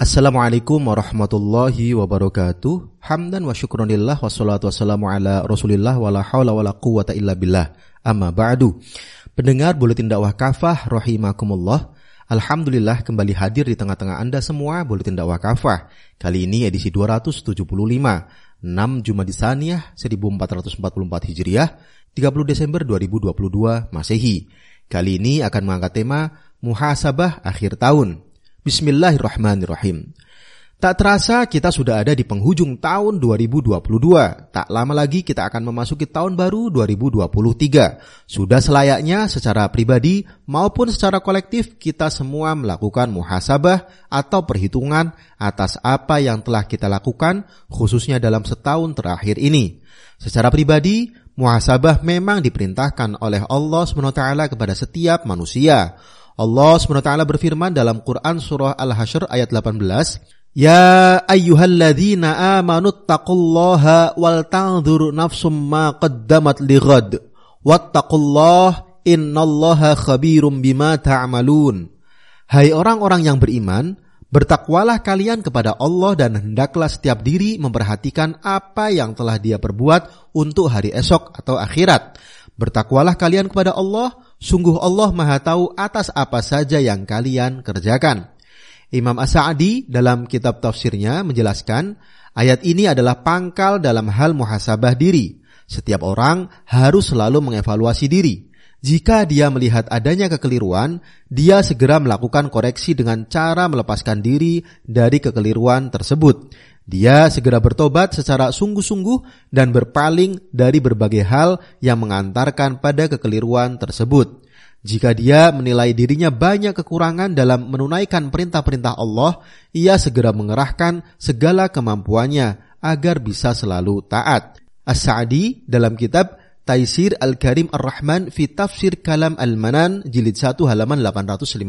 Assalamualaikum warahmatullahi wabarakatuh. Hamdan wa syukronillah wassalatu wassalamu ala Rasulillah wala haula wala quwata illa billah. Amma ba'du. Pendengar Buletin Dakwah Kafah rahimakumullah. Alhamdulillah kembali hadir di tengah-tengah Anda semua Buletin Dakwah Kafah. Kali ini edisi 275, 6 Jumadisaniah 1444 Hijriah, 30 Desember 2022 Masehi. Kali ini akan mengangkat tema muhasabah akhir tahun. Bismillahirrahmanirrahim. Tak terasa kita sudah ada di penghujung tahun 2022. Tak lama lagi kita akan memasuki tahun baru 2023. Sudah selayaknya secara pribadi maupun secara kolektif kita semua melakukan muhasabah atau perhitungan atas apa yang telah kita lakukan khususnya dalam setahun terakhir ini. Secara pribadi, muhasabah memang diperintahkan oleh Allah SWT kepada setiap manusia. Allah SWT berfirman dalam Quran surah Al-Hasyr ayat 18, Ya ayyuhalladzina amanu taqullaha wal tanzur nafsum ma qaddamat lighad wattaqullah innallaha khabirum bima ta'malun. Hai orang-orang yang beriman, bertakwalah kalian kepada Allah dan hendaklah setiap diri memperhatikan apa yang telah dia perbuat untuk hari esok atau akhirat. Bertakwalah kalian kepada Allah, Sungguh Allah Maha Tahu atas apa saja yang kalian kerjakan. Imam As-Sa'di dalam kitab tafsirnya menjelaskan, ayat ini adalah pangkal dalam hal muhasabah diri. Setiap orang harus selalu mengevaluasi diri. Jika dia melihat adanya kekeliruan, dia segera melakukan koreksi dengan cara melepaskan diri dari kekeliruan tersebut. Dia segera bertobat secara sungguh-sungguh dan berpaling dari berbagai hal yang mengantarkan pada kekeliruan tersebut. Jika dia menilai dirinya banyak kekurangan dalam menunaikan perintah-perintah Allah, ia segera mengerahkan segala kemampuannya agar bisa selalu taat. As-Sa'di dalam kitab Taisir Al-Karim Ar-Rahman fi Tafsir Kalam Al-Manan jilid 1 halaman 853.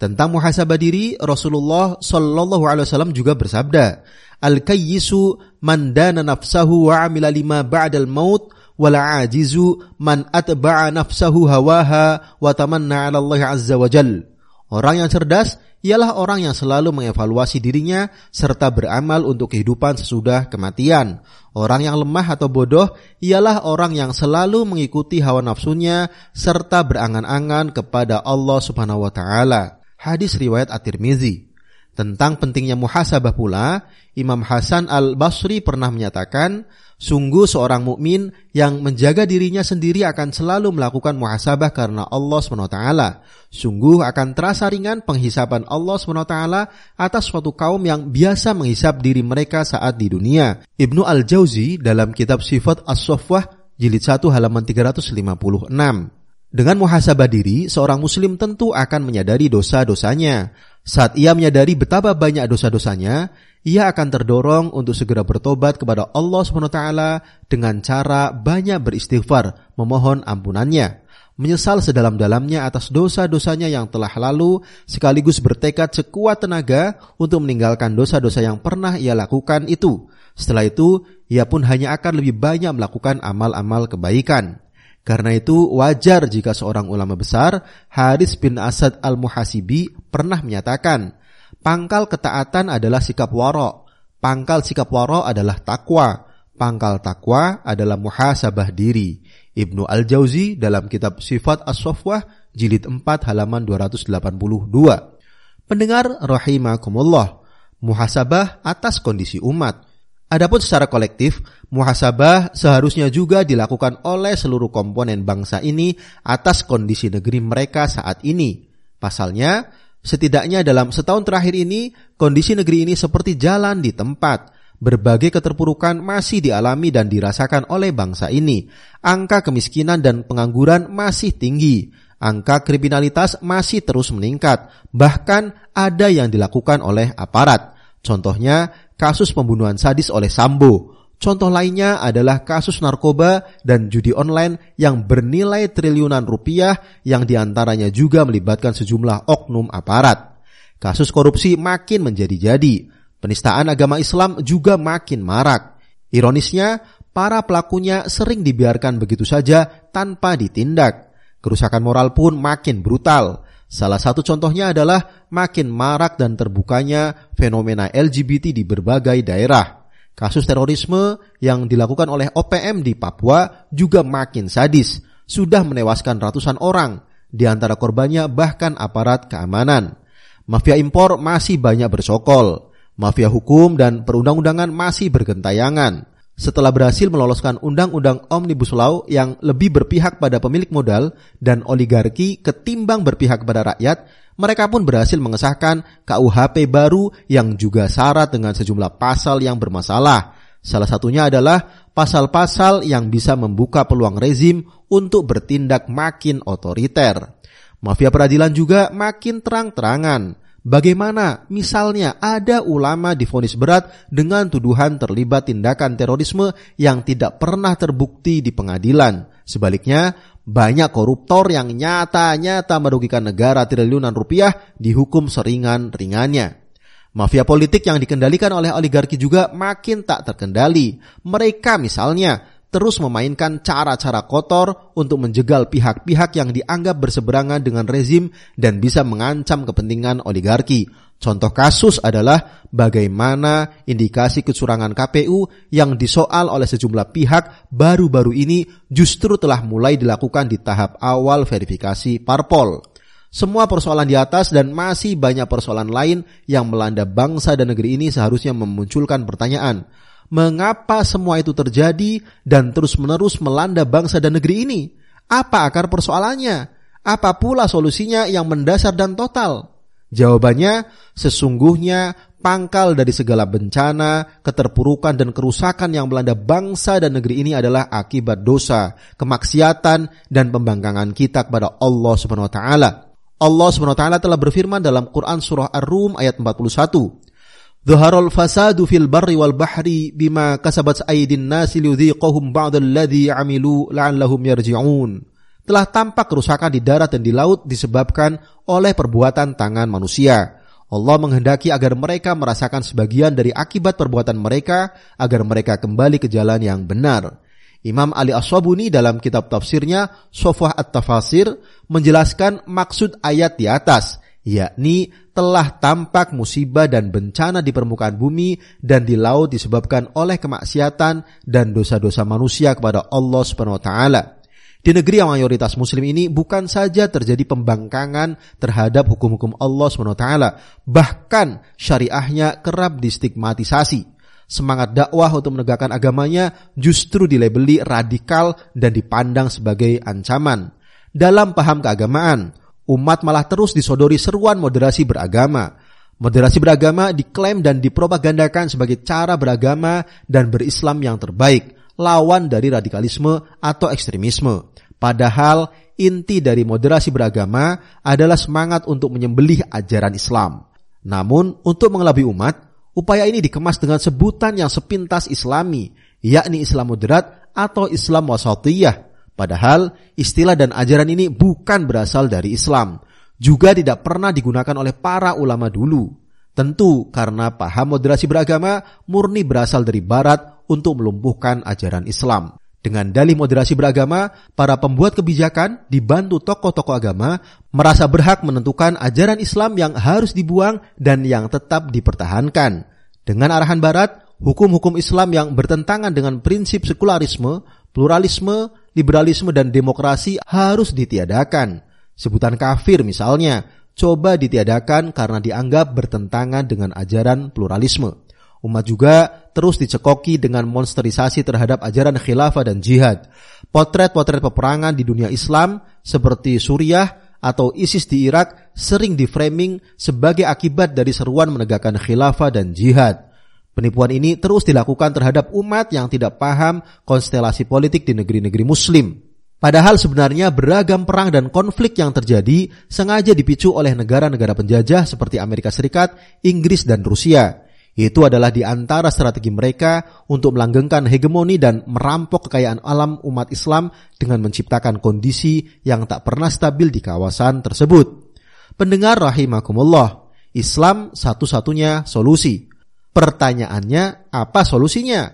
Tentang muhasabah diri, Rasulullah Shallallahu Alaihi Wasallam juga bersabda, al kayyisu man dana nafsahu wa amila lima ba'dal maut wal ajizu man atba'a nafsahu hawaha wa tamanna 'ala Allah azza wa jal. Orang yang cerdas ialah orang yang selalu mengevaluasi dirinya serta beramal untuk kehidupan sesudah kematian. Orang yang lemah atau bodoh ialah orang yang selalu mengikuti hawa nafsunya serta berangan-angan kepada Allah Subhanahu wa taala hadis riwayat At-Tirmizi. Tentang pentingnya muhasabah pula, Imam Hasan Al-Basri pernah menyatakan, sungguh seorang mukmin yang menjaga dirinya sendiri akan selalu melakukan muhasabah karena Allah SWT. Sungguh akan terasa ringan penghisapan Allah SWT atas suatu kaum yang biasa menghisap diri mereka saat di dunia. Ibnu Al-Jauzi dalam kitab Sifat As-Sofwah jilid 1 halaman 356. Dengan muhasabah diri, seorang muslim tentu akan menyadari dosa-dosanya. Saat ia menyadari betapa banyak dosa-dosanya, ia akan terdorong untuk segera bertobat kepada Allah SWT dengan cara banyak beristighfar, memohon ampunannya. Menyesal sedalam-dalamnya atas dosa-dosanya yang telah lalu, sekaligus bertekad sekuat tenaga untuk meninggalkan dosa-dosa yang pernah ia lakukan itu. Setelah itu, ia pun hanya akan lebih banyak melakukan amal-amal kebaikan. Karena itu wajar jika seorang ulama besar, Haris bin Asad al-Muhasibi pernah menyatakan, pangkal ketaatan adalah sikap waro, pangkal sikap waro adalah takwa, pangkal takwa adalah muhasabah diri. Ibnu Al-Jauzi dalam kitab Sifat As-Sofwah jilid 4 halaman 282. Pendengar rahimakumullah, muhasabah atas kondisi umat Adapun secara kolektif, muhasabah seharusnya juga dilakukan oleh seluruh komponen bangsa ini atas kondisi negeri mereka saat ini. Pasalnya, setidaknya dalam setahun terakhir ini, kondisi negeri ini seperti jalan di tempat. Berbagai keterpurukan masih dialami dan dirasakan oleh bangsa ini. Angka kemiskinan dan pengangguran masih tinggi. Angka kriminalitas masih terus meningkat. Bahkan ada yang dilakukan oleh aparat. Contohnya, kasus pembunuhan sadis oleh Sambo. Contoh lainnya adalah kasus narkoba dan judi online yang bernilai triliunan rupiah yang di antaranya juga melibatkan sejumlah oknum aparat. Kasus korupsi makin menjadi-jadi. Penistaan agama Islam juga makin marak. Ironisnya, para pelakunya sering dibiarkan begitu saja tanpa ditindak. Kerusakan moral pun makin brutal. Salah satu contohnya adalah makin marak dan terbukanya fenomena LGBT di berbagai daerah. Kasus terorisme yang dilakukan oleh OPM di Papua juga makin sadis, sudah menewaskan ratusan orang, di antara korbannya bahkan aparat keamanan. Mafia impor masih banyak bersokol, mafia hukum dan perundang-undangan masih bergentayangan setelah berhasil meloloskan undang-undang Omnibus Law yang lebih berpihak pada pemilik modal dan oligarki ketimbang berpihak pada rakyat, mereka pun berhasil mengesahkan KUHP baru yang juga syarat dengan sejumlah pasal yang bermasalah. Salah satunya adalah pasal-pasal yang bisa membuka peluang rezim untuk bertindak makin otoriter. Mafia peradilan juga makin terang-terangan Bagaimana misalnya ada ulama difonis berat dengan tuduhan terlibat tindakan terorisme yang tidak pernah terbukti di pengadilan. Sebaliknya, banyak koruptor yang nyata-nyata merugikan negara triliunan rupiah dihukum seringan-ringannya. Mafia politik yang dikendalikan oleh oligarki juga makin tak terkendali. Mereka misalnya terus memainkan cara-cara kotor untuk menjegal pihak-pihak yang dianggap berseberangan dengan rezim dan bisa mengancam kepentingan oligarki. Contoh kasus adalah bagaimana indikasi kecurangan KPU yang disoal oleh sejumlah pihak baru-baru ini justru telah mulai dilakukan di tahap awal verifikasi parpol. Semua persoalan di atas dan masih banyak persoalan lain yang melanda bangsa dan negeri ini seharusnya memunculkan pertanyaan mengapa semua itu terjadi dan terus-menerus melanda bangsa dan negeri ini? Apa akar persoalannya? Apa pula solusinya yang mendasar dan total? Jawabannya, sesungguhnya pangkal dari segala bencana, keterpurukan dan kerusakan yang melanda bangsa dan negeri ini adalah akibat dosa, kemaksiatan dan pembangkangan kita kepada Allah Subhanahu wa taala. Allah Subhanahu wa taala telah berfirman dalam Quran surah Ar-Rum ayat 41. Dhaharul fasadu fil barri wal bahri bima kasabat aydin nasi liudhiqahum ba'dalladhi amilu la'allahum yarji'un. Telah tampak kerusakan di darat dan di laut disebabkan oleh perbuatan tangan manusia. Allah menghendaki agar mereka merasakan sebagian dari akibat perbuatan mereka agar mereka kembali ke jalan yang benar. Imam Ali As-Sabuni dalam kitab tafsirnya Sofah At-Tafasir menjelaskan maksud ayat di atas yakni telah tampak musibah dan bencana di permukaan bumi dan di laut disebabkan oleh kemaksiatan dan dosa-dosa manusia kepada Allah Subhanahu wa taala. Di negeri yang mayoritas muslim ini bukan saja terjadi pembangkangan terhadap hukum-hukum Allah Subhanahu wa taala, bahkan syariahnya kerap distigmatisasi. Semangat dakwah untuk menegakkan agamanya justru dilebeli radikal dan dipandang sebagai ancaman. Dalam paham keagamaan, umat malah terus disodori seruan moderasi beragama. Moderasi beragama diklaim dan dipropagandakan sebagai cara beragama dan berislam yang terbaik, lawan dari radikalisme atau ekstremisme. Padahal inti dari moderasi beragama adalah semangat untuk menyembelih ajaran Islam. Namun, untuk mengelabui umat, upaya ini dikemas dengan sebutan yang sepintas islami, yakni Islam moderat atau Islam wasatiyah Padahal istilah dan ajaran ini bukan berasal dari Islam, juga tidak pernah digunakan oleh para ulama dulu. Tentu karena paham moderasi beragama murni berasal dari barat untuk melumpuhkan ajaran Islam. Dengan dalih moderasi beragama, para pembuat kebijakan dibantu tokoh-tokoh agama merasa berhak menentukan ajaran Islam yang harus dibuang dan yang tetap dipertahankan. Dengan arahan barat, hukum-hukum Islam yang bertentangan dengan prinsip sekularisme, pluralisme, liberalisme dan demokrasi harus ditiadakan. Sebutan kafir misalnya, coba ditiadakan karena dianggap bertentangan dengan ajaran pluralisme. Umat juga terus dicekoki dengan monsterisasi terhadap ajaran khilafah dan jihad. Potret-potret peperangan di dunia Islam seperti Suriah atau ISIS di Irak sering diframing sebagai akibat dari seruan menegakkan khilafah dan jihad. Penipuan ini terus dilakukan terhadap umat yang tidak paham konstelasi politik di negeri-negeri muslim. Padahal sebenarnya beragam perang dan konflik yang terjadi sengaja dipicu oleh negara-negara penjajah seperti Amerika Serikat, Inggris, dan Rusia. Itu adalah di antara strategi mereka untuk melanggengkan hegemoni dan merampok kekayaan alam umat Islam dengan menciptakan kondisi yang tak pernah stabil di kawasan tersebut. Pendengar rahimakumullah, Islam satu-satunya solusi. Pertanyaannya, apa solusinya?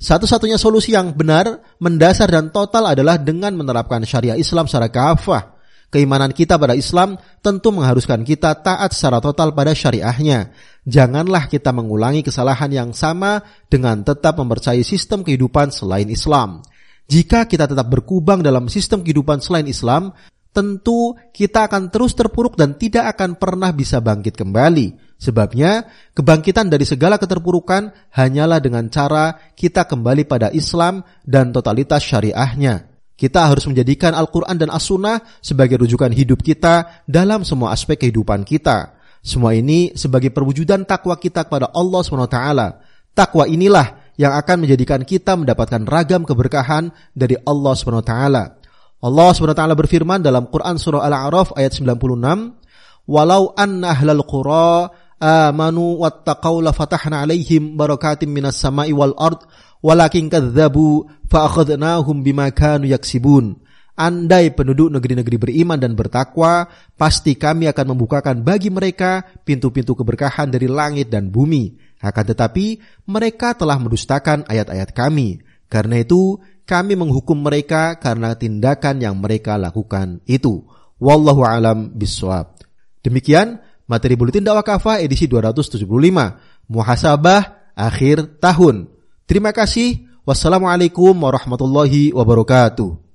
Satu-satunya solusi yang benar, mendasar dan total adalah dengan menerapkan syariah Islam secara kafah. Keimanan kita pada Islam tentu mengharuskan kita taat secara total pada syariahnya. Janganlah kita mengulangi kesalahan yang sama dengan tetap mempercayai sistem kehidupan selain Islam. Jika kita tetap berkubang dalam sistem kehidupan selain Islam, tentu kita akan terus terpuruk dan tidak akan pernah bisa bangkit kembali. Sebabnya, kebangkitan dari segala keterpurukan hanyalah dengan cara kita kembali pada Islam dan totalitas syariahnya. Kita harus menjadikan Al-Quran dan As-Sunnah sebagai rujukan hidup kita dalam semua aspek kehidupan kita. Semua ini sebagai perwujudan takwa kita kepada Allah SWT. Takwa inilah yang akan menjadikan kita mendapatkan ragam keberkahan dari Allah SWT. Allah SWT berfirman dalam Quran Surah Al-A'raf ayat 96, Walau anna ahlal qura amanu wattaqaw la fatahna alaihim barakatim minas sama'i wal ard walakin kadzabu fa akhadnahum bima kanu yaksibun Andai penduduk negeri-negeri beriman dan bertakwa, pasti kami akan membukakan bagi mereka pintu-pintu keberkahan dari langit dan bumi. Akan tetapi, mereka telah mendustakan ayat-ayat kami. Karena itu, kami menghukum mereka karena tindakan yang mereka lakukan itu. Wallahu alam biswab. Demikian materi buletin dakwah kafah edisi 275. Muhasabah akhir tahun. Terima kasih. Wassalamualaikum warahmatullahi wabarakatuh.